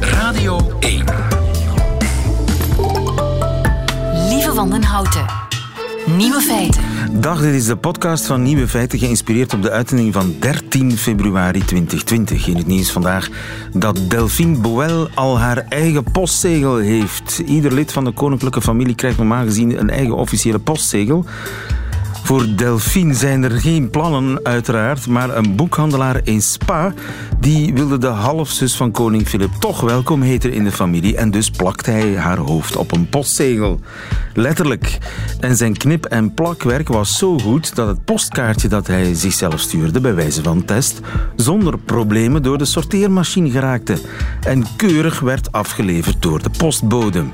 Radio 1. Lieve Wandenhouten. Nieuwe feiten. Dag, dit is de podcast van Nieuwe Feiten, geïnspireerd op de uitzending van 13 februari 2020. In het nieuws vandaag dat Delphine Boel al haar eigen postzegel heeft. Ieder lid van de koninklijke familie krijgt normaal gezien een eigen officiële postzegel. Voor Delphine zijn er geen plannen, uiteraard, maar een boekhandelaar in Spa die wilde de halfzus van koning Filip toch welkom heten in de familie en dus plakt hij haar hoofd op een postzegel. Letterlijk. En zijn knip- en plakwerk was zo goed dat het postkaartje dat hij zichzelf stuurde, bij wijze van test, zonder problemen door de sorteermachine geraakte en keurig werd afgeleverd door de postbode.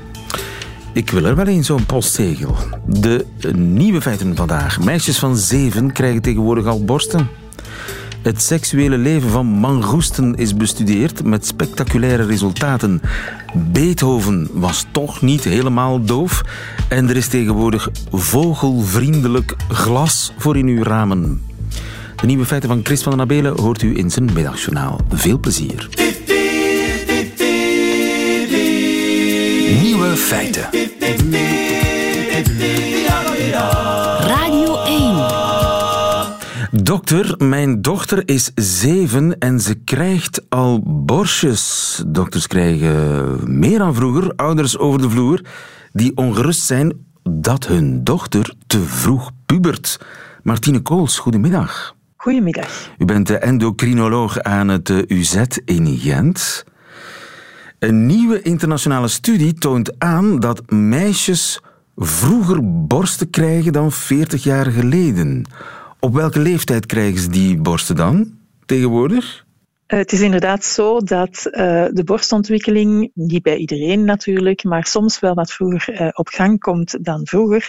Ik wil er wel eens zo'n postzegel. De nieuwe feiten vandaag. Meisjes van zeven krijgen tegenwoordig al borsten. Het seksuele leven van mangoesten is bestudeerd met spectaculaire resultaten. Beethoven was toch niet helemaal doof. En er is tegenwoordig vogelvriendelijk glas voor in uw ramen. De nieuwe feiten van Chris van den Abelen hoort u in zijn middagjournaal. Veel plezier. Nieuwe feiten. Radio 1. Dokter, mijn dochter is zeven en ze krijgt al borstjes. Dokters krijgen meer dan vroeger ouders over de vloer die ongerust zijn dat hun dochter te vroeg pubert. Martine Kools, goedemiddag. Goedemiddag. U bent de endocrinoloog aan het eh, UZ in Gent. Een nieuwe internationale studie toont aan dat meisjes vroeger borsten krijgen dan 40 jaar geleden. Op welke leeftijd krijgen ze die borsten dan tegenwoordig? Uh, het is inderdaad zo dat uh, de borstontwikkeling, niet bij iedereen natuurlijk, maar soms wel wat vroeger uh, op gang komt dan vroeger.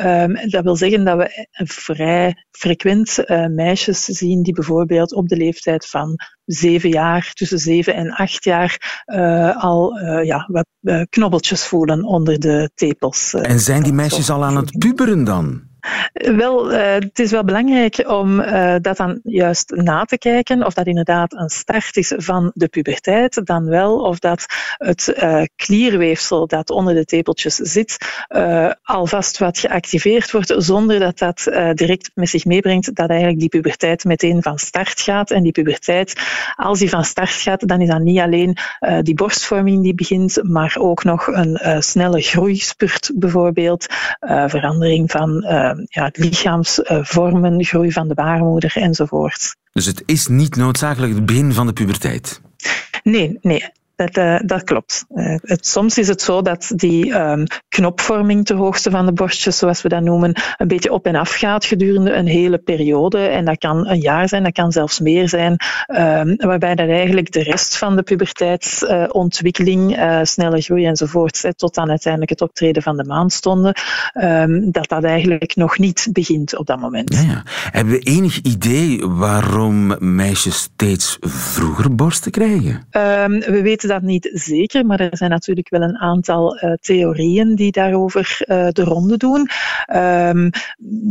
Um, dat wil zeggen dat we vrij frequent meisjes zien die bijvoorbeeld op de leeftijd van zeven jaar, tussen zeven en acht jaar, al ja, wat knobbeltjes voelen onder de tepels. en zijn die meisjes al aan het puberen dan? Wel, uh, het is wel belangrijk om uh, dat dan juist na te kijken, of dat inderdaad een start is van de puberteit, dan wel of dat het uh, klierweefsel dat onder de tepeltjes zit, alvast wat geactiveerd wordt, zonder dat dat direct met zich meebrengt dat eigenlijk die puberteit meteen van start gaat. En die puberteit, als die van start gaat, dan is dat niet alleen die borstvorming die begint, maar ook nog een snelle groeispurt bijvoorbeeld, verandering van ja, lichaamsvormen, groei van de baarmoeder enzovoort. Dus het is niet noodzakelijk het begin van de puberteit? Nee, nee. Dat, uh, dat klopt. Uh, het, soms is het zo dat die um, knopvorming ter hoogte van de borstjes, zoals we dat noemen, een beetje op en af gaat gedurende een hele periode. En dat kan een jaar zijn, dat kan zelfs meer zijn, um, waarbij dat eigenlijk de rest van de puberteitsontwikkeling, uh, snelle groei enzovoort, tot aan uiteindelijk het optreden van de maandstonden, um, dat dat eigenlijk nog niet begint op dat moment. Ja, ja. Hebben we enig idee waarom meisjes steeds vroeger borsten krijgen? we weten dat niet zeker, maar er zijn natuurlijk wel een aantal uh, theorieën die daarover uh, de ronde doen. Um,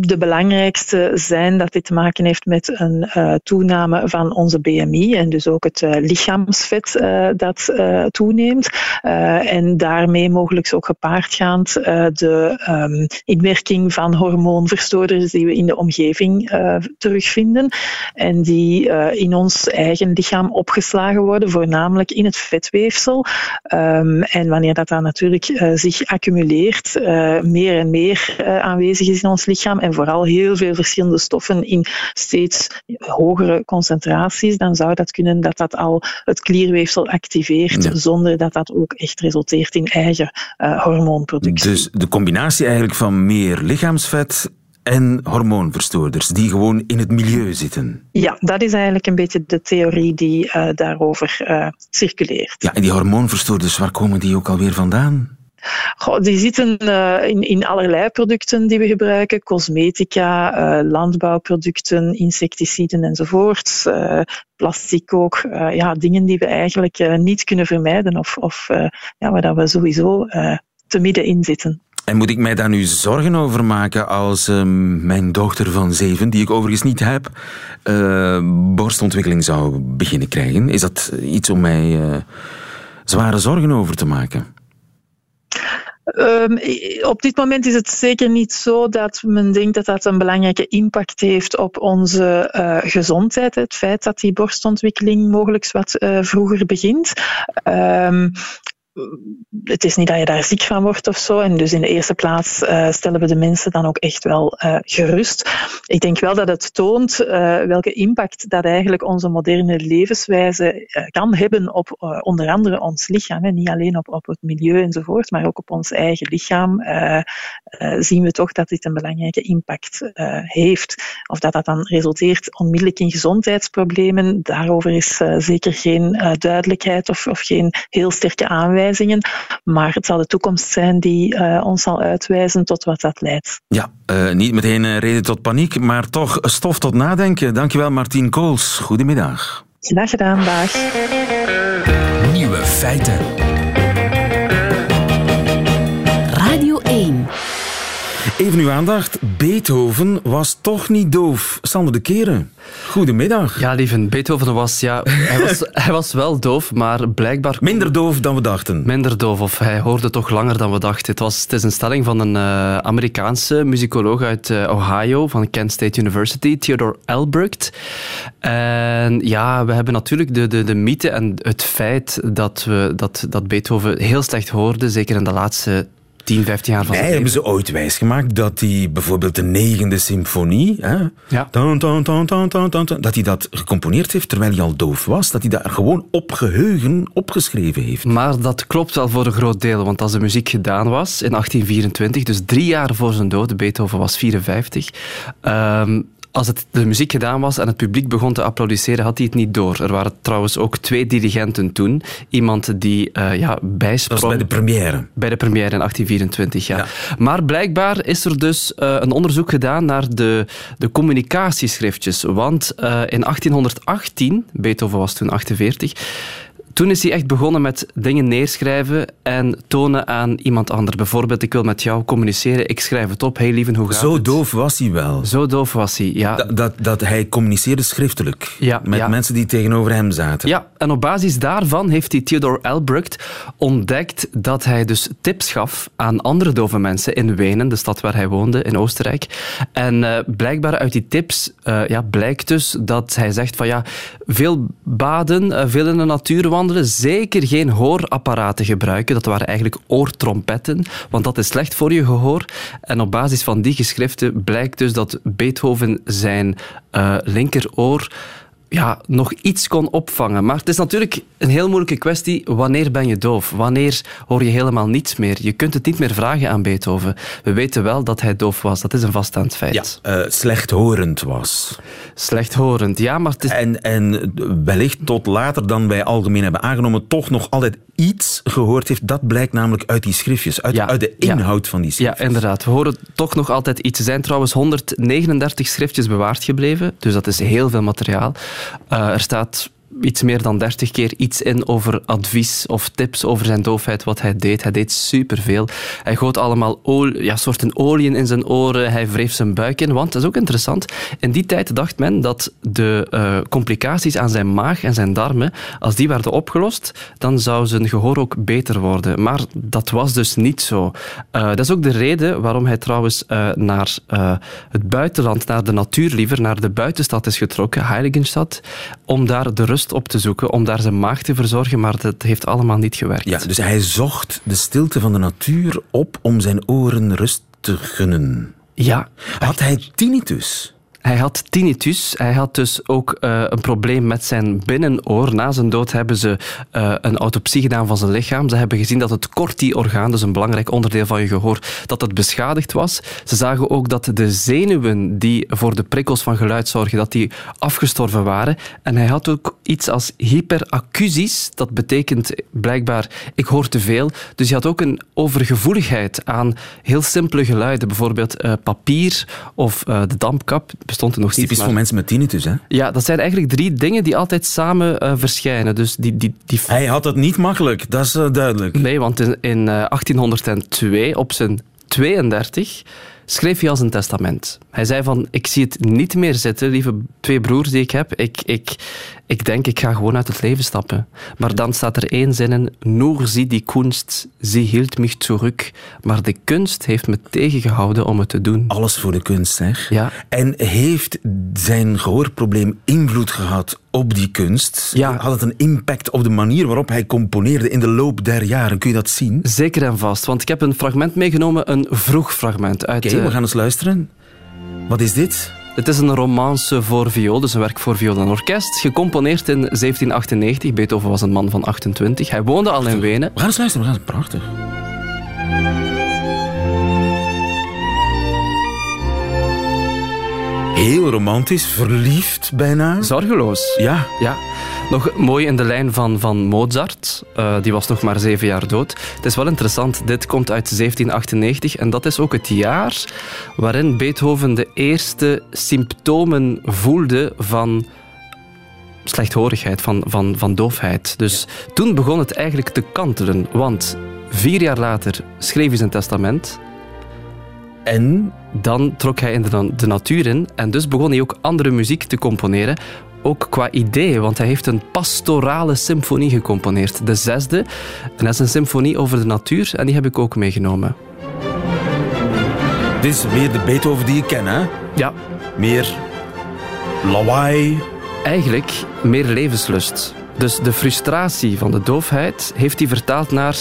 de belangrijkste zijn dat dit te maken heeft met een uh, toename van onze BMI en dus ook het lichaamsvet dat toeneemt. en daarmee mogelijk ook gepaardgaand de um, inwerking van hormoonverstoorders die we in de omgeving terugvinden en die in ons eigen lichaam opgeslagen worden, voornamelijk in het vet vetweefsel. Um, en wanneer dat dan natuurlijk uh, zich accumuleert, uh, meer en meer uh, aanwezig is in ons lichaam en vooral heel veel verschillende stoffen in steeds hogere concentraties, dan zou dat kunnen dat dat al het klierweefsel activeert, ja. zonder dat dat ook echt resulteert in eigen hormoonproductie. Dus de combinatie eigenlijk van meer lichaamsvet en hormoonverstoorders die gewoon in het milieu zitten. Ja, dat is eigenlijk een beetje de theorie die uh, daarover uh, circuleert. Ja, en die hormoonverstoorders, waar komen die ook alweer vandaan? Goh, die zitten uh, in, in allerlei producten die we gebruiken. Cosmetica, uh, landbouwproducten, insecticiden enzovoort. Uh, plastic ook. ja, dingen die we eigenlijk niet kunnen vermijden of, of ja, waar dat we sowieso te midden in zitten. En moet ik mij daar nu zorgen over maken als ehm, mijn dochter van zeven, die ik overigens niet heb, uh, borstontwikkeling zou beginnen krijgen? Is dat iets om mij uh, zware zorgen over te maken? Um, op dit moment is het zeker niet zo dat men denkt dat dat een belangrijke impact heeft op onze uh, gezondheid. Het feit dat die borstontwikkeling mogelijk wat vroeger begint. Um, het is niet dat je daar ziek van wordt of zo. En dus in de eerste plaats uh, stellen we de mensen dan ook echt wel uh, gerust. Ik denk wel dat het toont uh, welke impact dat eigenlijk onze moderne levenswijze kan hebben op onder andere ons lichaam. Niet alleen op, op het milieu enzovoort, maar ook op ons eigen lichaam. zien we toch dat dit een belangrijke impact heeft. Of dat dat dan resulteert onmiddellijk in gezondheidsproblemen, daarover is zeker geen duidelijkheid of, of geen heel sterke aanwijzing. Maar het zal de toekomst zijn die uh, ons zal uitwijzen tot wat dat leidt. Ja, uh, niet meteen uh, reden tot paniek, maar toch stof tot nadenken. Dankjewel Martien Kools. Goedemiddag. Graag gedaan, dag. Nieuwe feiten. Even uw aandacht. Beethoven was toch niet doof. Sander de Keren. Goedemiddag. Ja, lieve, Beethoven was, ja, hij was, hij was wel doof, maar blijkbaar... Minder doof dan we dachten. Minder doof, of hij hoorde toch langer dan we dachten. Het, was, het is een stelling van een uh, Amerikaanse muzikoloog uit uh, Ohio, van Kent State University, Theodore Albrecht. En ja, we hebben natuurlijk de, de, de mythe en het feit dat, we, dat, dat Beethoven heel slecht hoorde, zeker in de laatste 10, 15 jaar van Mij hebben ze ooit wijsgemaakt dat hij bijvoorbeeld de negende symfonie, hè, ja. tan, tan, tan, dat hij dat gecomponeerd heeft terwijl hij al doof was. Dat hij daar gewoon op geheugen opgeschreven heeft. Maar dat klopt wel voor een groot deel, want als de muziek gedaan was in 1824, dus drie jaar voor zijn dood, Beethoven was 54, um, als het, de muziek gedaan was en het publiek begon te applaudisseren, had hij het niet door. Er waren trouwens ook twee dirigenten toen. Iemand die uh, ja, bijsprong... Dat was bij de première. Bij de première in 1824, ja. ja. Maar blijkbaar is er dus uh, een onderzoek gedaan naar de, de communicatieschriftjes. Want uh, in 1818, Beethoven was toen 48 toen is hij echt begonnen met dingen neerschrijven en tonen aan iemand anders. Bijvoorbeeld, ik wil met jou communiceren, ik schrijf het op. Hey lieve, hoe gaat Zo het? doof was hij wel. Zo doof was hij, ja. Dat, dat, dat hij communiceerde schriftelijk ja, met ja. mensen die tegenover hem zaten. Ja, en op basis daarvan heeft hij Theodore Albrecht ontdekt dat hij dus tips gaf aan andere dove mensen in Wenen, de stad waar hij woonde, in Oostenrijk. En uh, blijkbaar uit die tips uh, ja, blijkt dus dat hij zegt van ja, veel baden, uh, veel in de natuur wandelen, zeker geen hoorapparaten gebruiken. Dat waren eigenlijk oortrompetten, want dat is slecht voor je gehoor. En op basis van die geschriften blijkt dus dat Beethoven zijn uh, linkeroor ja, nog iets kon opvangen. Maar het is natuurlijk een heel moeilijke kwestie. Wanneer ben je doof? Wanneer hoor je helemaal niets meer? Je kunt het niet meer vragen aan Beethoven. We weten wel dat hij doof was. Dat is een vaststaand feit. Ja, uh, slechthorend was. Slechthorend, ja, maar het is... En, en wellicht tot later dan wij algemeen hebben aangenomen toch nog altijd iets gehoord heeft. Dat blijkt namelijk uit die schriftjes, uit, ja, uit de inhoud ja. van die schriftjes. Ja, inderdaad. We horen toch nog altijd iets. Er zijn trouwens 139 schriftjes bewaard gebleven, dus dat is heel veel materiaal. Uh, er staat iets meer dan dertig keer iets in over advies of tips over zijn doofheid, wat hij deed. Hij deed superveel. Hij goot allemaal olie, ja, soorten oliën in zijn oren, hij wreef zijn buik in, want dat is ook interessant. In die tijd dacht men dat de uh, complicaties aan zijn maag en zijn darmen, als die werden opgelost, dan zou zijn gehoor ook beter worden. Maar dat was dus niet zo. Uh, dat is ook de reden waarom hij trouwens uh, naar het buitenland, naar de natuur liever, naar de buitenstad is getrokken, Heiligenstad, om daar de rust op te zoeken, om daar zijn maag te verzorgen, maar dat heeft allemaal niet gewerkt. Ja, dus hij zocht de stilte van de natuur op om zijn oren rust te gunnen. Ja. Had hij tinnitus? Hij had tinnitus. Hij had dus ook uh, een probleem met zijn binnenoor. Na zijn dood hebben ze uh, een autopsie gedaan van zijn lichaam. Ze hebben gezien dat het corti-orgaan, dus een belangrijk onderdeel van je gehoor, dat het beschadigd was. Ze zagen ook dat de zenuwen die voor de prikkels van geluid zorgen, dat die afgestorven waren. En hij had ook iets als hyperacusis. Dat betekent blijkbaar, ik hoor te veel. Dus hij had ook een overgevoeligheid aan heel simpele geluiden. Bijvoorbeeld uh, papier of de dampkap bestond er nog Typisch maar... voor mensen met tinnitus, hè? Ja, dat zijn eigenlijk drie dingen die altijd samen uh, verschijnen. Dus die, die, die... Hij had het niet makkelijk, dat is uh, duidelijk. Nee, want in, in uh, 1802, op zijn 32 schreef hij als een testament. Hij zei van, ik zie het niet meer zitten, lieve twee broers die ik heb. Ik, ik, ik denk, ik ga gewoon uit het leven stappen. Maar dan staat er één zin in, nur sie die Kunst, sie hield mich zurück. Maar de kunst heeft me tegengehouden om het te doen. Alles voor de kunst, zeg. Ja. En heeft zijn gehoorprobleem invloed gehad op die kunst? Ja. Had het een impact op de manier waarop hij componeerde in de loop der jaren? Kun je dat zien? Zeker en vast, want ik heb een fragment meegenomen, een vroeg fragment uit... we gaan eens luisteren. Wat is dit? Het is een romance voor viool, dus een werk voor viool en orkest. Gecomponeerd in 1798. Beethoven was een man van 28. Hij woonde al in Wenen. We gaan eens luisteren, we gaan eens prachtig. Heel romantisch, verliefd bijna. Zorgeloos. Ja, Ja, nog mooi in de lijn van, van Mozart. Eh, die was nog maar zeven jaar dood. Het is wel interessant, dit komt uit 1798 en dat is ook het jaar waarin Beethoven de eerste symptomen voelde van slechthorigheid, van, van, van doofheid. Dus toen begon het eigenlijk te kantelen, want vier jaar later schreef hij zijn testament. En Dan trok hij in de, na- de natuur in en dus begon hij ook andere muziek te componeren. Ook qua ideeën, want hij heeft een pastorale symfonie gecomponeerd. De zesde. En dat is een symfonie over de natuur en die heb ik ook meegenomen. dit is weer de Beethoven die ik ken, hè? Ja, Meer lawaai. eigenlijk meer levenslust. Dus de frustratie van de doofheid heeft hij vertaald naar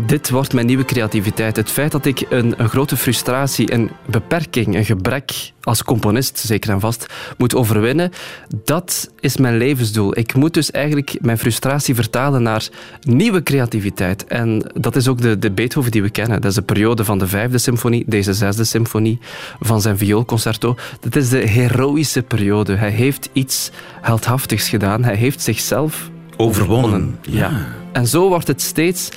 dit wordt mijn nieuwe creativiteit. Het feit dat ik een, een grote frustratie, een beperking, een gebrek als componist, zeker en vast, moet overwinnen, dat is mijn levensdoel. Ik moet dus eigenlijk mijn frustratie vertalen naar nieuwe creativiteit. En dat is ook de, de Beethoven die we kennen. Dat is de periode van de vijfde symfonie, deze zesde symfonie, van zijn vioolconcerto. Dat is de heroïsche periode. Hij heeft iets heldhaftigs gedaan. Hij heeft zichzelf Overwonnen. ja. En zo wordt het steeds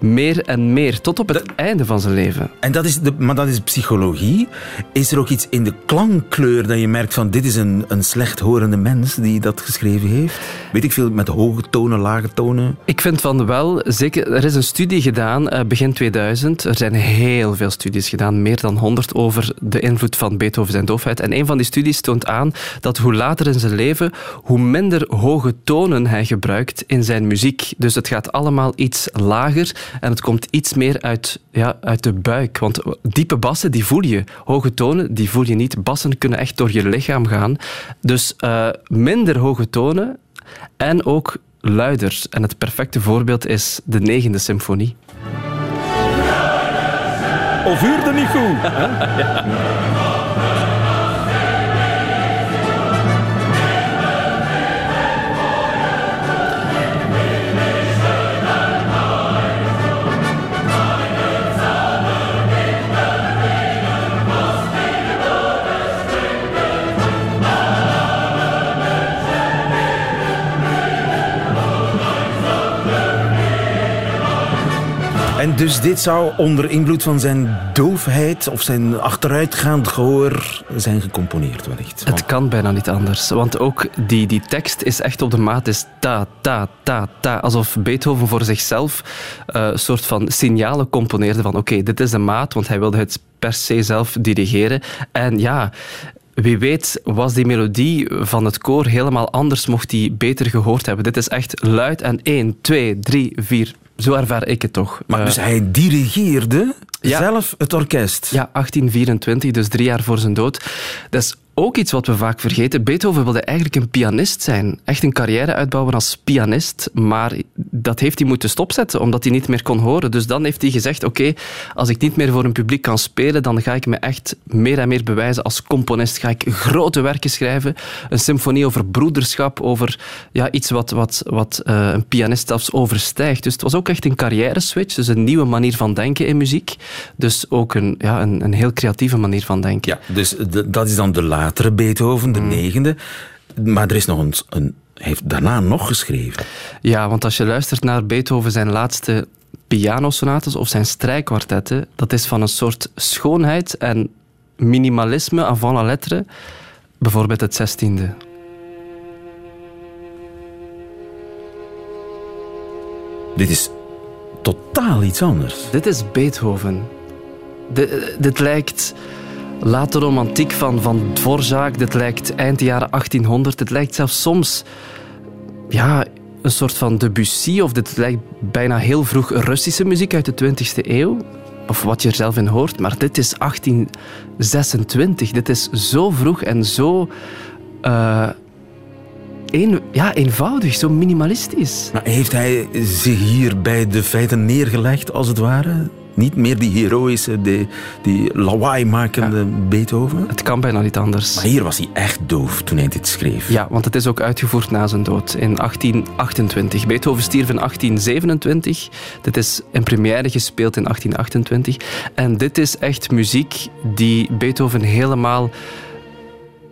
meer en meer, tot op het einde van zijn leven. En dat is de, maar dat is psychologie. Is er ook iets in de klankkleur dat je merkt van dit is een, een slechthorende mens die dat geschreven heeft? Weet ik veel, met hoge tonen, lage tonen? Ik vind van wel, zeker, er is een studie gedaan eh, begin 2000. Er zijn heel veel studies gedaan, meer dan 100 over de invloed van Beethoven zijn doofheid. En een van die studies toont aan dat hoe later in zijn leven, hoe minder hoge tonen hij gebruikt in zijn muziek. Dus het gaat allemaal iets lager en het komt iets meer uit, ja, uit de buik. Want diepe bassen, die voel je. Hoge tonen, die voel je niet. Bassen kunnen echt door je lichaam gaan. Dus eh, minder hoge tonen en ook luider. En het perfecte voorbeeld is de negende symfonie. Of huurde niet goed? En dus dit zou onder invloed van zijn doofheid of zijn achteruitgaand gehoor zijn gecomponeerd wellicht. Het kan bijna niet anders. Want ook die, die tekst is echt op de maat. Het is ta, ta, ta, ta. Alsof Beethoven voor zichzelf eh, een soort van signalen componeerde van oké, dit is de maat, want hij wilde het per se zelf dirigeren. En ja... Wie weet was die melodie van het koor helemaal anders, mocht die beter gehoord hebben. Dit is echt luid en 1, 2, 3, 4. Zo ervaar ik het toch. Maar Eh, dus hij dirigeerde ja. zelf het orkest. Ja, 1824, dus drie jaar voor zijn dood. Dat is ook iets wat we vaak vergeten. Beethoven wilde eigenlijk een pianist zijn. Echt een carrière uitbouwen als pianist. Maar dat heeft hij moeten stopzetten, omdat hij niet meer kon horen. Dus dan heeft hij gezegd, oké, als ik niet meer voor een publiek kan spelen, dan ga ik me echt meer en meer bewijzen als componist. Ga ik grote werken schrijven. Een symfonie over broederschap, over ja, iets wat, wat, wat eh, een pianist zelfs overstijgt. Dus het was ook echt een carrière-switch. Dus een nieuwe manier van denken in muziek. Dus ook een, ja, een, een heel creatieve manier van denken. Ja, dus dat is dan de latere Beethoven, de negende. Maar er is nog een, een... Heeft daarna nog geschreven. Ja, want als je luistert naar Beethoven zijn laatste pianosonates of zijn strijkkwartetten, dat is van een soort schoonheid en minimalisme avant la lettre. Bijvoorbeeld het zestiende. Dit is totaal iets anders. Dit is Beethoven. dit lijkt late romantiek van, van Dvorak. Dit lijkt eind jaren 1800. Dit lijkt zelfs soms ja, een soort van Debussy. Of dit lijkt bijna heel vroeg Russische muziek uit de 20e eeuw. Of wat je er zelf in hoort. Maar dit is 1826. Dit is zo vroeg en zo... Een, ja, eenvoudig, zo minimalistisch. Maar heeft hij zich hier bij de feiten neergelegd, als het ware? Niet meer die heroïsche, die, die lawaai-makende Beethoven? Het kan bijna niet anders. Maar hier was hij echt doof toen hij dit schreef. Ja, want het is ook uitgevoerd na zijn dood in 1828. Beethoven stierf in 1827. Dit is in première gespeeld in 1828. En dit is echt muziek die Beethoven helemaal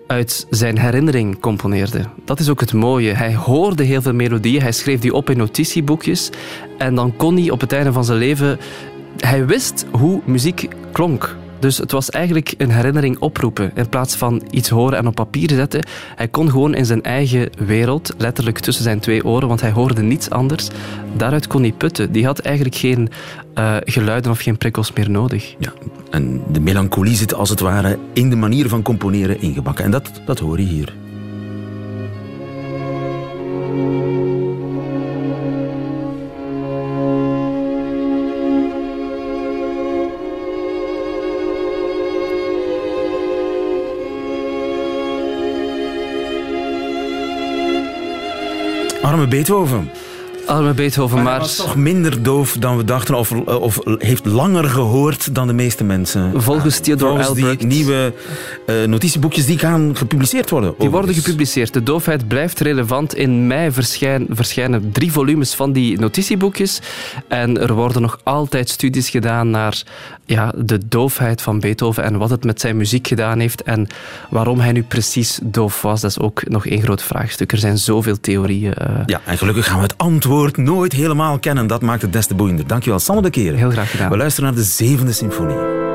uit zijn herinnering componeerde. Dat is ook het mooie. Hij hoorde heel veel melodieën, hij schreef die op in notitieboekjes en dan kon hij op het einde van zijn leven hij wist hoe muziek klonk. Dus het was eigenlijk een herinnering oproepen in plaats van iets horen en op papier zetten. Hij kon gewoon in zijn eigen wereld, letterlijk tussen zijn twee oren, want hij hoorde niets anders. Daaruit kon hij putten. Die had eigenlijk geen uh, geluiden of geen prikkels meer nodig. Ja, en de melancholie zit als het ware in de manier van componeren ingebakken. En dat, dat hoor je hier. Beethoven. Arme Beethoven, maar... Hij was toch minder doof dan we dachten, of, of heeft langer gehoord dan de meeste mensen. Volgens Theodore Volgens die nieuwe uh, notitieboekjes die gaan gepubliceerd worden. Die worden gepubliceerd. De doofheid blijft relevant. In mei verschijn, verschijnen drie volumes van die notitieboekjes. En er worden nog altijd studies gedaan naar ja, de doofheid van Beethoven en wat het met zijn muziek gedaan heeft en waarom hij nu precies doof was. Dat is ook nog één groot vraagstuk. Er zijn zoveel theorieën. Uh... Ja, en gelukkig gaan we het antwoord nooit helemaal kennen. Dat maakt het des te boeiender. Dankjewel, Sander de Keren. Heel graag gedaan. We luisteren naar de zevende symfonie.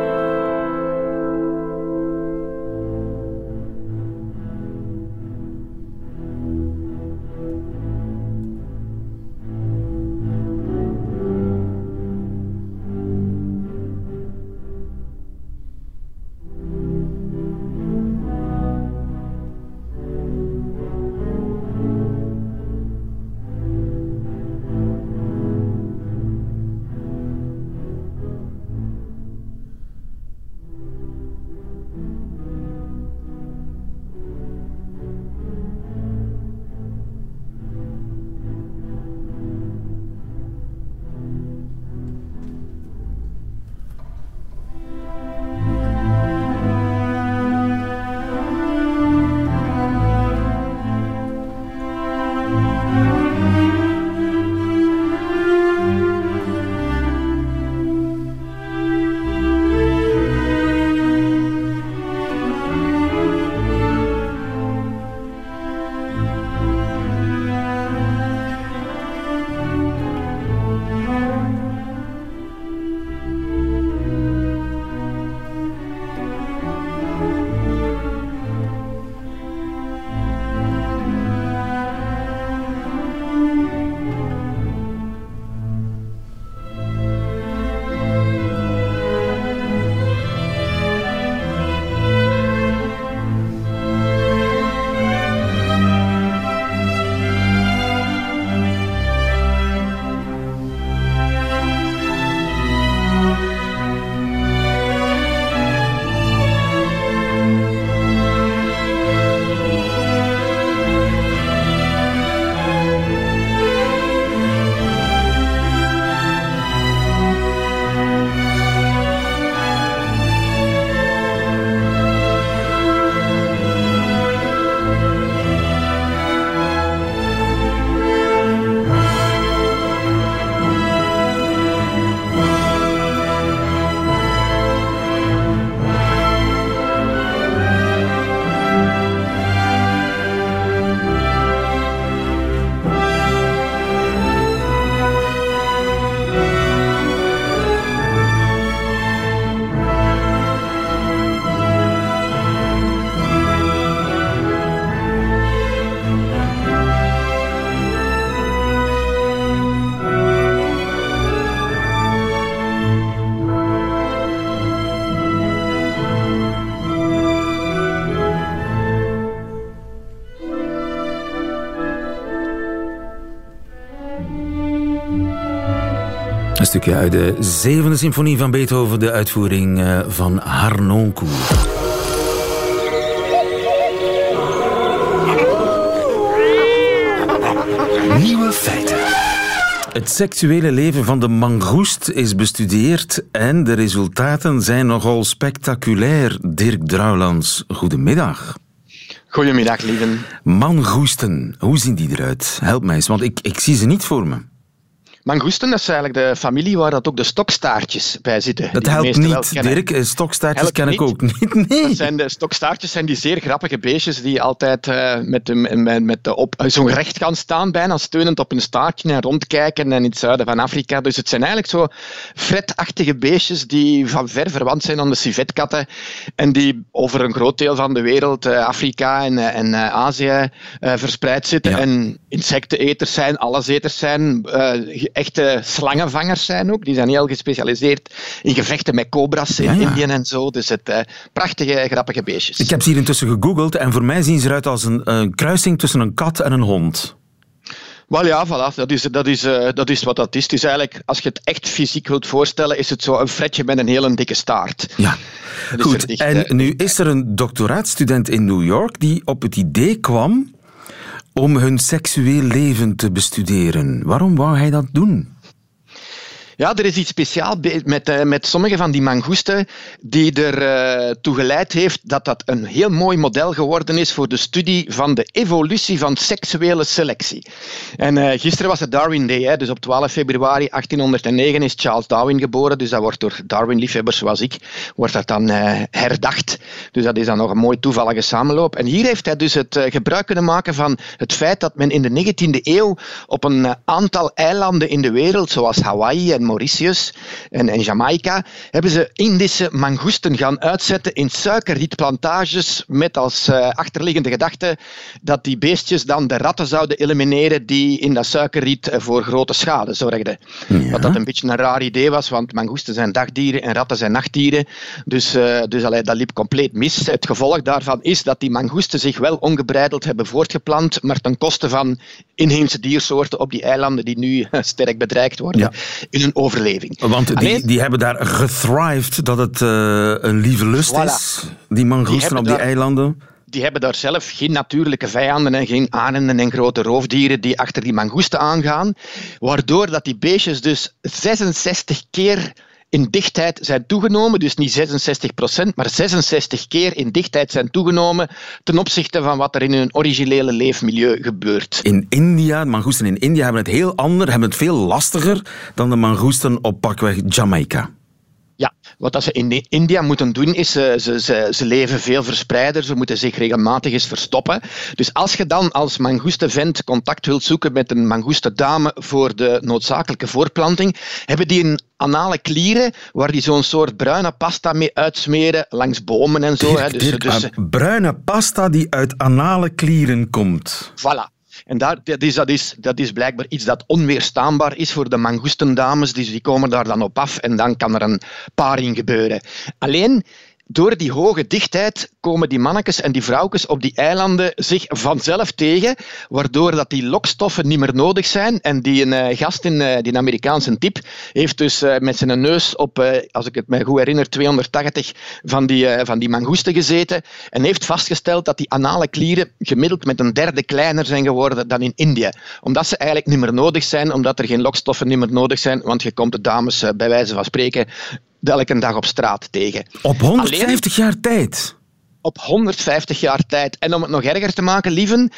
Een stukje uit de zevende symfonie van Beethoven, de uitvoering eh, van Harnoncourt. Nieuwe feiten. Het seksuele leven van de mangoest is bestudeerd en de resultaten zijn nogal spectaculair. Dirk Drouwlands, goedemiddag. Goedemiddag, lieven. Mangoesten, hoe zien die eruit? Help mij eens, want ik, ik zie ze niet voor me. Mangoesten, dat is eigenlijk de familie waar dat ook de stokstaartjes bij zitten. Dat helpt niet, Dirk. Eh, stokstaartjes helpt ken ik ook niet. Nee. Dat zijn de stokstaartjes zijn die zeer grappige beestjes die altijd uh, met, de, met, met de op, uh, zo recht gaan staan, bijna steunend op hun staartje en rondkijken en in het zuiden van Afrika. Dus het zijn eigenlijk zo fretachtige beestjes die van ver verwant zijn aan de civetkatten en die over een groot deel van de wereld, uh, Afrika en, en Azië, verspreid zitten. Ja. En insecteneters zijn, alleseters zijn, echte slangenvangers zijn ook. Die zijn heel gespecialiseerd in gevechten met cobra's in ja, ja. Indië en zo. Dus het uh, prachtige, grappige beestjes. Ik heb ze hier intussen gegoogeld en voor mij zien ze eruit als een, een kruising tussen een kat en een hond. Wel ja, voilà. dat, is, dat, is, uh, dat is wat dat is. Het is eigenlijk, als je het echt fysiek wilt voorstellen, is het zo een fretje met een hele dikke staart. Ja, goed. En uh, nu is er een doctoraatstudent in New York die op het idee kwam om hun seksueel leven te bestuderen. Waarom wou hij dat doen? Ja, er is iets speciaals met, uh, met sommige van die mangoesten die uh, toe geleid heeft dat dat een heel mooi model geworden is voor de studie van de evolutie van seksuele selectie. En uh, gisteren was het Darwin Day, hè, dus op 12 februari 1809 is Charles Darwin geboren, dus dat wordt door Darwin-liefhebbers zoals ik, wordt dat dan herdacht. Dus dat is dan nog een mooi toevallige samenloop. En hier heeft hij dus het gebruik kunnen maken van het feit dat men in de 19e eeuw op een aantal eilanden in de wereld, zoals Hawaii en Mauritius en, en Jamaica, hebben ze Indische mangoesten gaan uitzetten in suikerrietplantages met als uh, achterliggende gedachte dat die beestjes dan de ratten zouden elimineren die in dat suikerriet uh, voor grote schade zorgden. Ja. Wat dat een beetje een raar idee was, want mangoesten zijn dagdieren en ratten zijn nachtdieren. Dus, uh, dus allee, dat liep compleet mis. Het gevolg daarvan is dat die mangoesten zich wel ongebreideld hebben voortgeplant, maar ten koste van inheemse diersoorten op die eilanden die nu sterk bedreigd worden ja. in hun overleving. Want die, Alleen, die hebben daar gethrived dat het uh, een lieve lust voilà. is, die mangoesten op die daar, eilanden. Die hebben daar zelf geen natuurlijke vijanden en geen arenden en grote roofdieren die achter die mangoesten aangaan, waardoor dat die beestjes dus 66 keer in dichtheid zijn toegenomen, dus niet 66 procent, maar 66 keer in dichtheid zijn toegenomen ten opzichte van wat er in hun originele leefmilieu gebeurt. In India, de mangoesten in India hebben het heel ander, hebben het veel lastiger dan de mangoesten op pakweg Jamaica. Ja, wat dat ze in India moeten doen is, ze, ze, ze leven veel verspreider, ze moeten zich regelmatig eens verstoppen. Dus als je dan als mangoestenvent contact wilt zoeken met een mangoestendame voor de noodzakelijke voorplanting, hebben die een anale klieren waar die zo'n soort bruine pasta mee uitsmeren langs bomen en zo. Dirk, hè. Dus, Dirk, dus, bruine pasta die uit anale klieren komt. Voilà. En daar, dat, is, dat, is, dat is blijkbaar iets dat onweerstaanbaar is voor de mangoestendames. Dus die komen daar dan op af en dan kan er een paring gebeuren. Alleen door die hoge dichtheid komen die mannetjes en die vrouwtjes op die eilanden zich vanzelf tegen, waardoor dat die lokstoffen niet meer nodig zijn. En die een uh, gast in uh, die Amerikaanse tip heeft dus uh, met zijn neus op, als ik het me goed herinner, 280 van die, van die mangoesten gezeten en heeft vastgesteld dat die anale klieren gemiddeld met een derde kleiner zijn geworden dan in Indië. Omdat ze eigenlijk niet meer nodig zijn, omdat er geen lokstoffen niet meer nodig zijn, want je komt de dames bij wijze van spreken elke dag op straat tegen. Op 150 Alleen, jaar tijd? Op 150 jaar tijd. En om het nog erger te maken, lieven,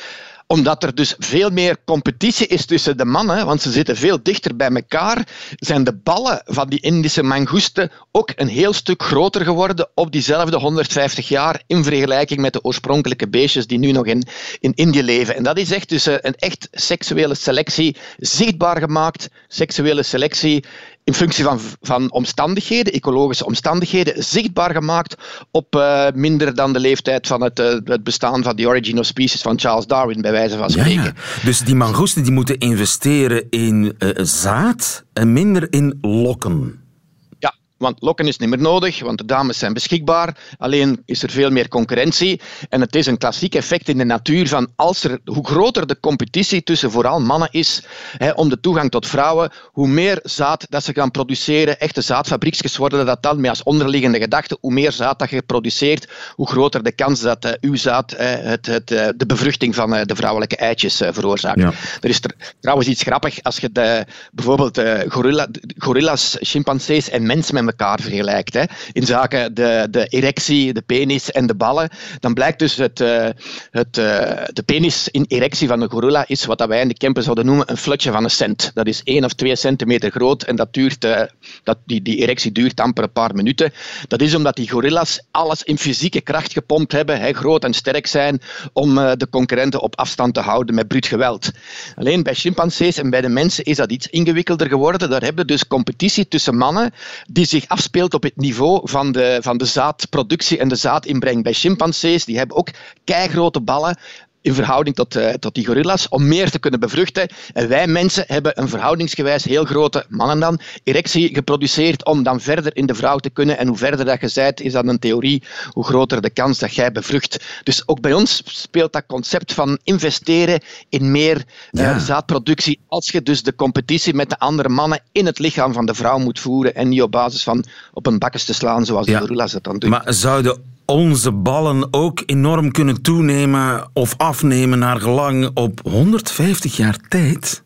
omdat er dus veel meer competitie is tussen de mannen, want ze zitten veel dichter bij elkaar, zijn de ballen van die Indische mangoesten ook een heel stuk groter geworden op diezelfde 150 jaar in vergelijking met de oorspronkelijke beestjes die nu nog in, in Indië leven. En dat is echt dus een echt seksuele selectie zichtbaar gemaakt, seksuele selectie in functie van, van omstandigheden, ecologische omstandigheden, zichtbaar gemaakt op uh, minder dan de leeftijd van het, uh, het bestaan van The Origin of Species van Charles Darwin, bij wijze van spreken. Ja, ja. Dus die mangoesten die moeten investeren in uh, zaad en minder in lokken. Want lokken is niet meer nodig, want de dames zijn beschikbaar. Alleen is er veel meer concurrentie. En het is een klassiek effect in de natuur van als er, hoe groter de competitie tussen vooral mannen is hè, om de toegang tot vrouwen, hoe meer zaad dat ze gaan produceren, echte zaadfabriekjes worden dat dan met als onderliggende gedachte, hoe meer zaad dat je produceert, hoe groter de kans dat uh, uw zaad uh, het, het, uh, de bevruchting van de vrouwelijke eitjes veroorzaakt. Ja. Er is trouwens iets grappig als je de, bijvoorbeeld gorilla, gorilla's, chimpansees en mensen met elkaar vergelijkt. Hè, in zaken de, de erectie, de penis en de ballen, dan blijkt dus het, het, de penis in erectie van de gorilla is wat wij in de Kempen zouden noemen een flutje van een cent. Dat is 1 of 2 centimeter groot en dat duurt, dat, die, die erectie duurt amper een paar minuten. Dat is omdat die gorilla's alles in fysieke kracht gepompt hebben, hè, groot en sterk zijn, om de concurrenten op afstand te houden met bruut geweld. Alleen bij chimpansees en bij de mensen is dat iets ingewikkelder geworden. Daar hebben we dus competitie tussen mannen die zich afspeelt op het niveau van de, van de zaadproductie en de zaadinbreng. Bij chimpansees die hebben ook keigrote ballen, in verhouding tot, uh, tot die gorilla's, om meer te kunnen bevruchten. En wij mensen hebben een verhoudingsgewijs heel grote, mannen dan, erectie geproduceerd om dan verder in de vrouw te kunnen. En hoe verder dat je zijt, is dat een theorie, hoe groter de kans dat jij bevrucht. Dus ook bij ons speelt dat concept van investeren in meer uh, zaadproductie, als je dus de competitie met de andere mannen in het lichaam van de vrouw moet voeren en niet op basis van op een bakkes te slaan, zoals ja. de gorilla's dat dan doen. Maar zouden onze ballen ook enorm kunnen toenemen of afnemen naar gelang op 150 jaar tijd?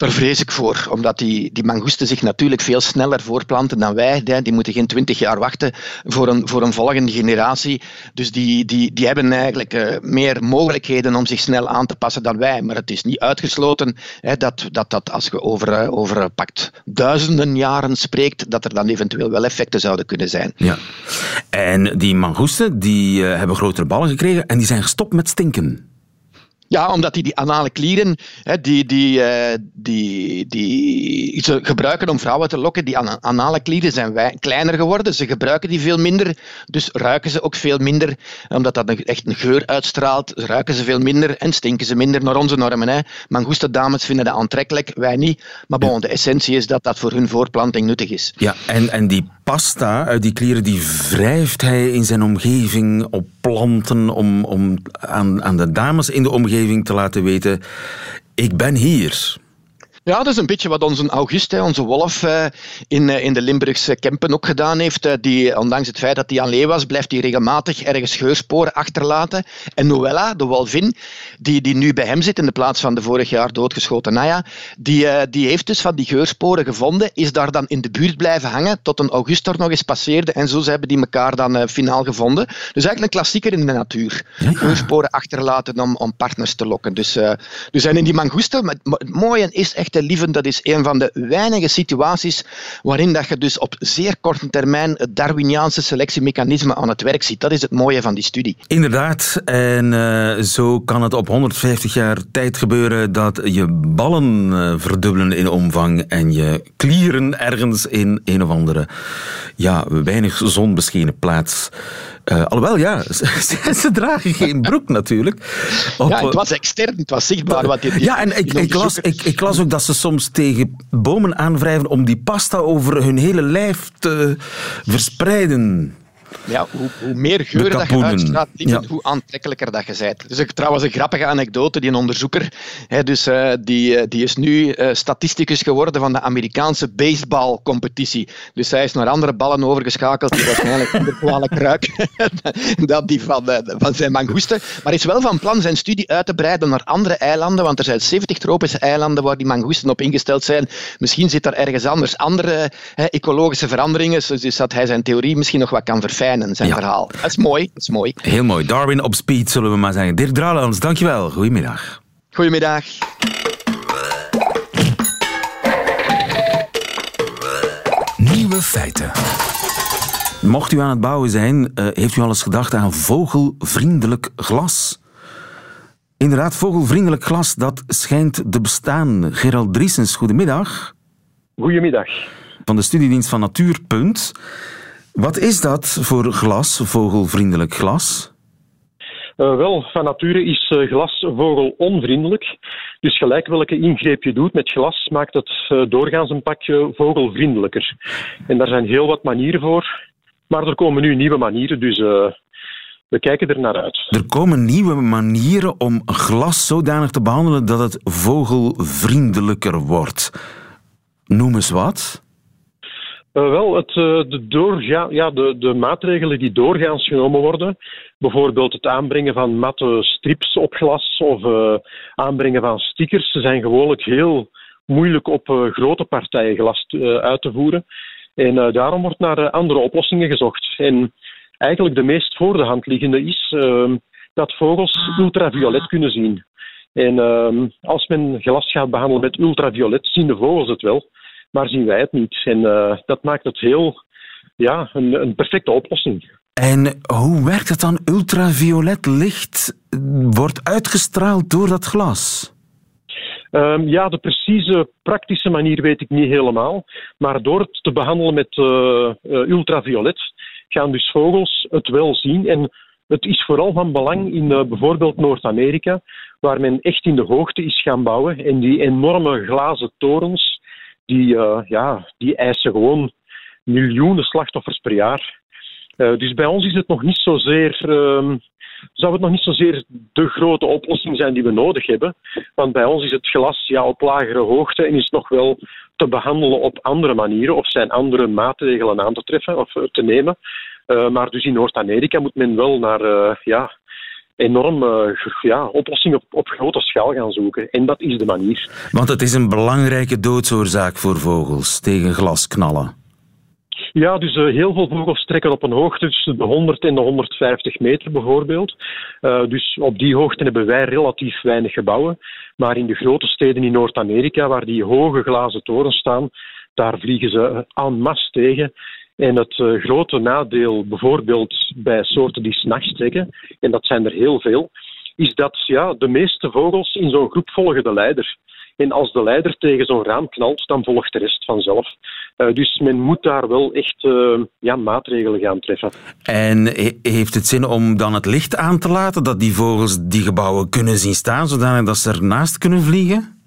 Daar vrees ik voor, omdat die, die mangoesten zich natuurlijk veel sneller voorplanten dan wij. Die moeten geen twintig jaar wachten voor een, voor een volgende generatie. Dus die, die, die hebben eigenlijk uh, meer mogelijkheden om zich snel aan te passen dan wij. Maar het is niet uitgesloten dat, dat, dat als je over, uh, over pakt duizenden jaren spreekt, dat er dan eventueel wel effecten zouden kunnen zijn. Ja. En die mangoesten die, uh, hebben grotere ballen gekregen en die zijn gestopt met stinken. Ja, omdat die, die anale klieren, hè, die, die, uh, die, die ze gebruiken om vrouwen te lokken, die anale klieren zijn wij, kleiner geworden. Ze gebruiken die veel minder, dus ruiken ze ook veel minder. Omdat dat een, echt een geur uitstraalt, ruiken ze veel minder en stinken ze minder naar onze normen. Hè. Mangoeste dames vinden dat aantrekkelijk, wij niet. Maar bon, de essentie is dat dat voor hun voorplanting nuttig is. Ja, en, en die pasta uit die klieren, die wrijft hij in zijn omgeving op planten om, om aan, aan de dames in de omgeving te laten weten: ik ben hier. Ja, dat is een beetje wat onze August, onze wolf, eh, in, eh, in de Limburgse Kempen ook gedaan heeft. Eh, die, ondanks het feit dat hij aan leeuw was, blijft hij regelmatig ergens scheursporen achterlaten. En Noella, de wolvin, die, die nu bij hem zit in de plaats van de vorig jaar doodgeschoten Naya, die, die heeft dus van die geursporen gevonden, is daar dan in de buurt blijven hangen tot een August er nog eens passeerde. En zo hebben die elkaar dan finaal gevonden. Dus eigenlijk een klassieker in de natuur. Geursporen achterlaten om, om partners te lokken. Dus, dus en in die mangoesten, het mooie is echt de lieven, dat is een van de weinige situaties waarin dat je dus op zeer korte termijn het Darwiniaanse selectiemechanisme aan het werk ziet. Dat is het mooie van die studie. Inderdaad, en uh, zo kan het op 150 jaar tijd gebeuren dat je ballen uh, verdubbelen in omvang en je klieren ergens in een of andere ja, weinig zonbeschenen plaats uh, alhoewel, ja, ze, ze, dragen geen broek natuurlijk. Op, ja, het was extern, het was zichtbaar. Wat dit, ja, en ik, ik, las, ik, ik, las ook dat ze soms tegen bomen aanwrijven om die pasta over hun hele lijf te verspreiden ja, hoe, hoe meer geuren dat je uitstraalt, ja. hoe aantrekkelijker dat je bent. Dus ik, trouwens een grappige anekdote, die een onderzoeker, hè, dus, uh, die, eh, die is nu uh, statisticus geworden van de Amerikaanse baseballcompetitie. Dus hij is naar andere ballen overgeschakeld die waarschijnlijk minder kwalijk ruiken dan die van, van zijn mangoesten. Maar is wel van plan zijn studie uit te breiden naar andere eilanden, want er zijn 70 tropische eilanden waar die mangoesten op ingesteld zijn. Misschien zit daar ergens anders andere ecologische veranderingen, dus dat hij zijn theorie misschien nog wat kan verfijnen fijnen, zijn verhaal. Dat is mooi, dat is mooi. Heel mooi. Darwin op speed, zullen we maar zeggen. Dirk Dralands, dankjewel. Goedemiddag. Goedemiddag. Nieuwe feiten. Mocht u aan het bouwen zijn, uh, heeft u al eens gedacht aan vogelvriendelijk glas? Inderdaad, vogelvriendelijk glas, dat schijnt te bestaan. Gerald Driesens, goedemiddag. Goedemiddag. Van de studiedienst van Natuurpunt. Wat is dat voor glas, vogelvriendelijk glas? Uh, wel, van nature is uh, glas vogelonvriendelijk. Dus gelijk welke ingreep je doet met glas, maakt het uh, doorgaans een pakje vogelvriendelijker. En daar zijn heel wat manieren voor. Maar er komen nu nieuwe manieren, dus we kijken er naar uit. Er komen nieuwe manieren om glas zodanig te behandelen dat het vogelvriendelijker wordt. Noem eens wat. Uh, wel, het, uh, de, ja, de, de maatregelen die doorgaans genomen worden, bijvoorbeeld het aanbrengen van matte strips op glas of uh, aanbrengen van stickers, zijn gewoonlijk heel moeilijk op grote partijen glas uit te voeren. En daarom wordt naar andere oplossingen gezocht. En eigenlijk de meest voor de hand liggende is ehm, dat vogels ultraviolet kunnen zien. En ehm, als men glas gaat behandelen met ultraviolet, zien de vogels het wel, maar zien wij het niet. En uh, dat maakt het heel, ja, een, een perfecte oplossing. En hoe werkt het dan? Ultraviolet licht wordt uitgestraald door dat glas? Um, ja, de precieze praktische manier weet ik niet helemaal. Maar door het te behandelen met uh, uh, ultraviolet gaan dus vogels het wel zien. En het is vooral van belang in uh, bijvoorbeeld Noord-Amerika, waar men echt in de hoogte is gaan bouwen. En die enorme glazen torens, die, uh, ja, die eisen gewoon miljoenen slachtoffers per jaar. Uh, dus bij ons is het nog niet zozeer ehm, zou het nog niet zozeer de grote oplossing zijn die we nodig hebben. Want bij ons is het glas ja, op lagere hoogte en is nog wel te behandelen op andere manieren of zijn andere maatregelen aan te treffen of eh, te nemen. Maar dus in Noord-Amerika moet men wel naar ja, enorme ja, oplossingen op, op grote schaal gaan zoeken. En dat is de manier. Want het is een belangrijke doodsoorzaak voor vogels tegen glasknallen. Ja, dus uh, heel veel vogels trekken op een hoogte tussen de 100 en de 150 meter bijvoorbeeld. Uh, dus op die hoogte hebben wij relatief weinig gebouwen. Maar in de grote steden in Noord-Amerika, waar die hoge glazen torens staan, daar vliegen ze en masse tegen. En het uh, grote nadeel bijvoorbeeld bij soorten die s'nachts trekken, en dat zijn er heel veel, is dat ja, de meeste vogels in zo'n groep volgen de leider. En als de leider tegen zo'n raam knalt, dan volgt de rest vanzelf. Uh, dus men moet daar wel echt uh, ja, maatregelen gaan treffen. En heeft het zin om dan het licht aan te laten, dat die vogels die gebouwen kunnen zien staan, zodanig dat ze ernaast kunnen vliegen?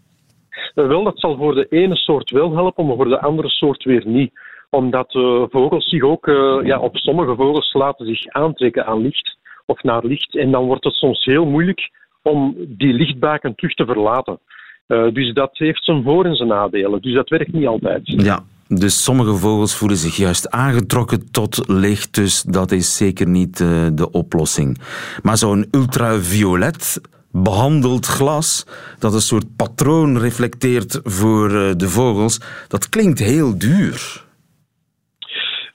Uh, wel, dat zal voor de ene soort wel helpen, maar voor de andere soort weer niet omdat vogels zich ook, ja, op sommige vogels laten zich aantrekken aan licht of naar licht. En dan wordt het soms heel moeilijk om die lichtbaken terug te verlaten. Uh, dus dat heeft zijn voor- en zijn nadelen. Dus dat werkt niet altijd. Ja, dus sommige vogels voelen zich juist aangetrokken tot licht, dus dat is zeker niet de oplossing. Maar zo'n ultraviolet behandeld glas, dat een soort patroon reflecteert voor de vogels, dat klinkt heel duur.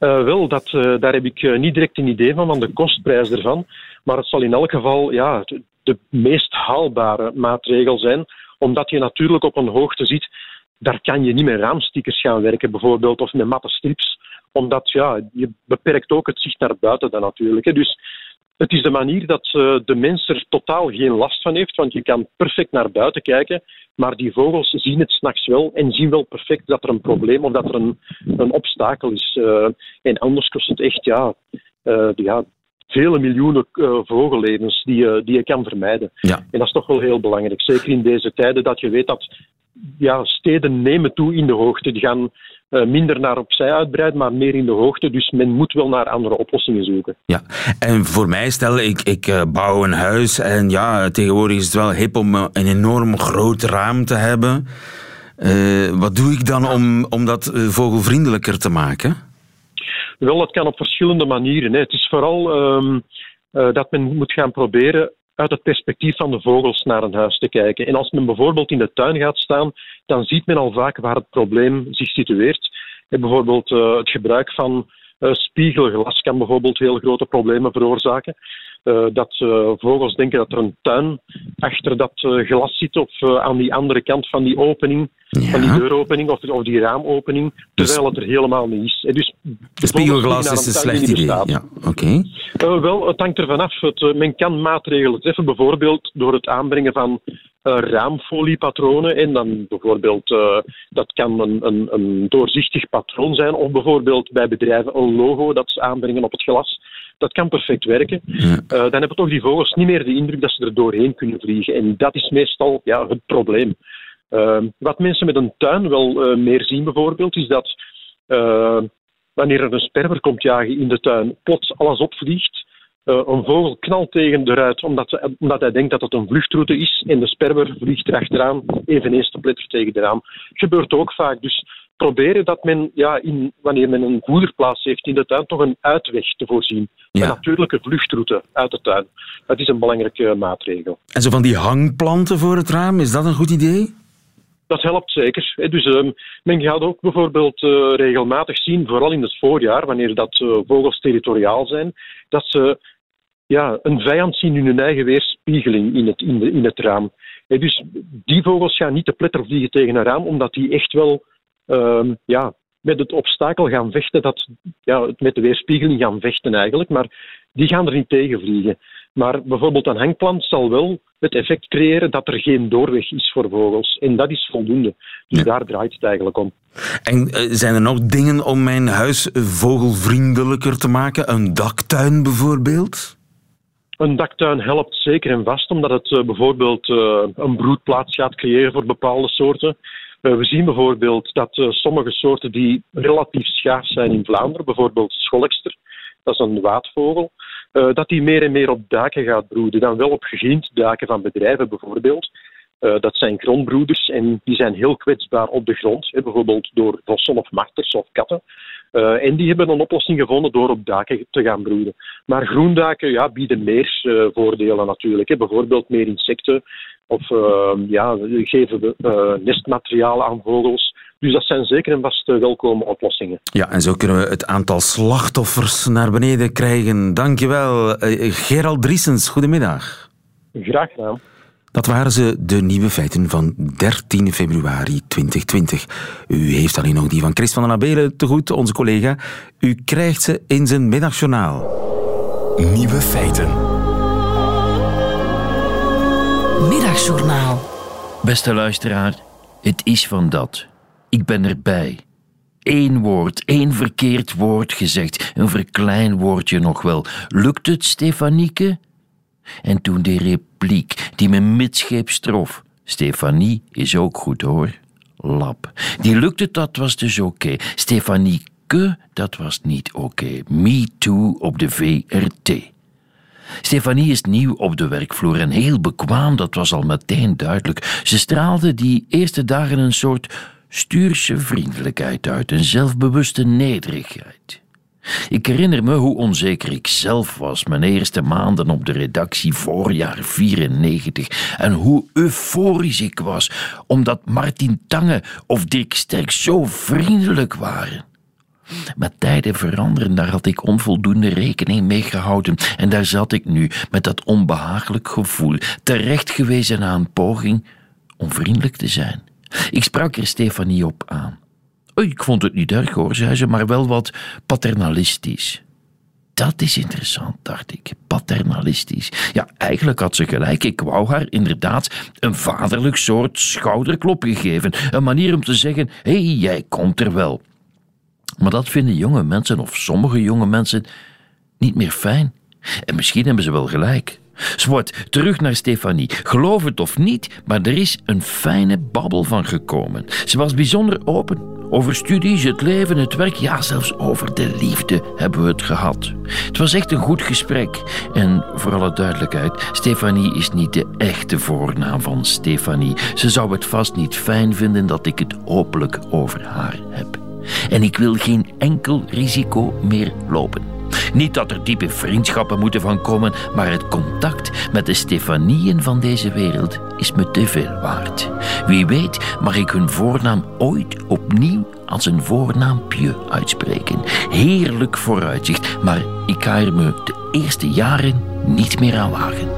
Uh, wel, dat, uh, daar heb ik uh, niet direct een idee van, van de kostprijs ervan. Maar het zal in elk geval ja, de, meest haalbare maatregel zijn omdat je natuurlijk op een hoogte ziet, daar kan je niet met raamstickers gaan werken bijvoorbeeld, of met matte strips. Omdat ja, je beperkt ook het zicht naar buiten dan natuurlijk. Hè. Dus het is de manier dat uh, de mens er totaal geen last van heeft, want je kan perfect naar buiten kijken, maar die vogels zien het s'nachts wel en zien wel perfect dat er een probleem of dat er een, een obstakel is. Uh, en anders kost het echt ja, uh, ja, vele miljoenen vogellevens die, die je kan vermijden. Ja. En dat is toch wel heel belangrijk. Zeker in deze tijden dat je weet dat ja, steden nemen toe in de hoogte. Die gaan minder naar opzij uitbreiden, maar meer in de hoogte. Dus men moet wel naar andere oplossingen zoeken. Ja, en voor mij, stel ik, ik bouw een huis en ja, tegenwoordig is het wel hip om een enorm groot raam te hebben. wat doe ik dan om, om dat vogelvriendelijker te maken? Wel, dat kan op verschillende manieren. Hè. Het is vooral um, uh, dat men moet gaan proberen uit het perspectief van de vogels naar een huis te kijken. En als men bijvoorbeeld in de tuin gaat staan, dan ziet men al vaak waar het probleem zich situeert. En bijvoorbeeld uh, het gebruik van uh, spiegelglas kan bijvoorbeeld heel grote problemen veroorzaken. Uh, dat uh, vogels denken dat er een tuin achter dat uh, glas zit of aan die andere kant van die opening, ja. van die deuropening of, of die raamopening, terwijl dus, het er helemaal niet is. Dus de spiegelglas is een slecht idee. Ja, oké. Okay. wel, het hangt ervan af. Het, men kan maatregelen treffen, bijvoorbeeld door het aanbrengen van raamfoliepatronen. En dan bijvoorbeeld, dat kan een, een, een doorzichtig patroon zijn, of bijvoorbeeld bij bedrijven een logo dat ze aanbrengen op het glas. Dat kan perfect werken. dan hebben toch die vogels niet meer de indruk dat ze er doorheen kunnen vliegen. En dat is meestal ja, het probleem. Ehm, wat mensen met een tuin wel meer zien bijvoorbeeld, is dat wanneer er een sperwer komt jagen in de tuin, plots alles opvliegt. Uh, een vogel knalt tegen de ruit omdat, omdat, hij denkt dat het een vluchtroute is en de sperwer vliegt erachteraan, eveneens te pletter tegen de raam. Gebeurt ook vaak. Dus proberen dat men, ja, in, wanneer men een voederplaats heeft in de tuin, toch een uitweg te voorzien. Een natuurlijke vluchtroute uit de tuin. Dat is een belangrijke maatregel. En zo van die hangplanten voor het raam, is dat een goed idee? dat helpt zeker. Dus um, men gaat ook bijvoorbeeld uh, regelmatig zien, vooral in het voorjaar, wanneer dat uh, vogels territoriaal zijn, dat ze ja, een vijand zien in hun eigen weerspiegeling in het, in, de, in het raam. Dus die vogels gaan niet te pletter vliegen tegen een raam, omdat die echt wel um, ja, met het obstakel gaan vechten, dat, ja, met de weerspiegeling gaan vechten eigenlijk, maar die gaan er niet tegen vliegen. Maar bijvoorbeeld een hangplant zal wel het effect creëren dat er geen doorweg is voor vogels. En dat is voldoende. Dus daar draait het eigenlijk om. En eh, zijn er nog dingen om mijn huis vogelvriendelijker te maken? Een daktuin bijvoorbeeld? Een daktuin helpt zeker en vast, omdat het uh, bijvoorbeeld uh, een broedplaats gaat creëren voor bepaalde soorten. We zien bijvoorbeeld dat sommige soorten die relatief schaars zijn in Vlaanderen, bijvoorbeeld scholkster, dat is een waadvogel, uh, dat die meer en meer op daken gaat broeden. Dan wel op gegriend daken van bedrijven bijvoorbeeld. Dat zijn grondbroeders en die zijn heel kwetsbaar op de grond, bijvoorbeeld door vossen of marters of katten. En die hebben een oplossing gevonden door op daken te gaan broeden. Maar groendaken ja, bieden meer voordelen natuurlijk. Bijvoorbeeld meer insecten of ja, geven nestmateriaal aan vogels. Dus dat zijn zeker en vast welkome oplossingen. Ja, en zo kunnen we het aantal slachtoffers naar beneden krijgen. Dankjewel. Uh, Gerald Driesens, goedemiddag. Graag gedaan. Dat waren ze, de nieuwe feiten van 13 februari 2020. U heeft alleen nog die van Chris van den Abelen te goed, onze collega. U krijgt ze in zijn middagjournaal. Nieuwe feiten. Middagjournaal. Beste luisteraar, het is van dat. Ik ben erbij. Eén woord, één verkeerd woord gezegd, een verklein woordje nog wel. Lukt het, Stefanieke? En toen die repliek, die me midscheeps trof. Stefanie is ook goed hoor. Lap. Die lukte, dat was dus oké. Stefanieke, dat was niet oké. Me too op de VRT. Stefanie is nieuw op de werkvloer en heel bekwaam, dat was al meteen duidelijk. Ze straalde die eerste dagen een soort stuurse vriendelijkheid uit, een zelfbewuste nederigheid. Ik herinner me hoe onzeker ik zelf was mijn eerste maanden op de redactie voorjaar 94 en hoe euforisch ik was omdat Martin Tange of Dirk Sterk zo vriendelijk waren. Maar tijden veranderen, daar had ik onvoldoende rekening mee gehouden. En daar zat ik nu met dat onbehagelijk gevoel, terecht gewezen aan een poging om vriendelijk te zijn. Ik sprak er Stefanie op aan. Oh, ik vond het niet erg hoor, zei ze, maar wel wat paternalistisch. Dat is interessant, dacht ik. Paternalistisch. Ja, eigenlijk had ze gelijk. Ik wou haar inderdaad een vaderlijk soort schouderklopje geven. Een manier om te zeggen: hé, hey, jij komt er wel. Maar dat vinden jonge mensen, of sommige jonge mensen, niet meer fijn. En misschien hebben ze wel gelijk. Zwart, terug naar Stefanie. Geloof het of niet, maar er is een fijne babbel van gekomen. Ze was bijzonder open. Over studies, het leven, het werk, ja, zelfs over de liefde hebben we het gehad. Het was echt een goed gesprek. En voor alle duidelijkheid, Stefanie is niet de echte voornaam van Stefanie. Ze zou het vast niet fijn vinden dat ik het openlijk over haar heb. En ik wil geen enkel risico meer lopen. Niet dat er diepe vriendschappen moeten van komen, maar het contact met de Stefanieën van deze wereld is me te veel waard. Wie weet mag ik hun voornaam ooit opnieuw als een voornaampje uitspreken. Heerlijk vooruitzicht, maar ik ga er me de eerste jaren niet meer aan wagen.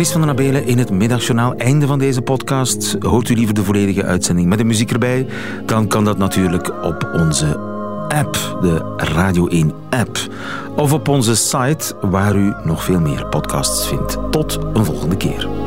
Chris van den Abelen in het middagjournaal. Einde van deze podcast. Hoort u liever de volledige uitzending met de muziek erbij? Dan kan dat natuurlijk op onze app, de Radio 1 app. Of op onze site waar u nog veel meer podcasts vindt. Tot een volgende keer.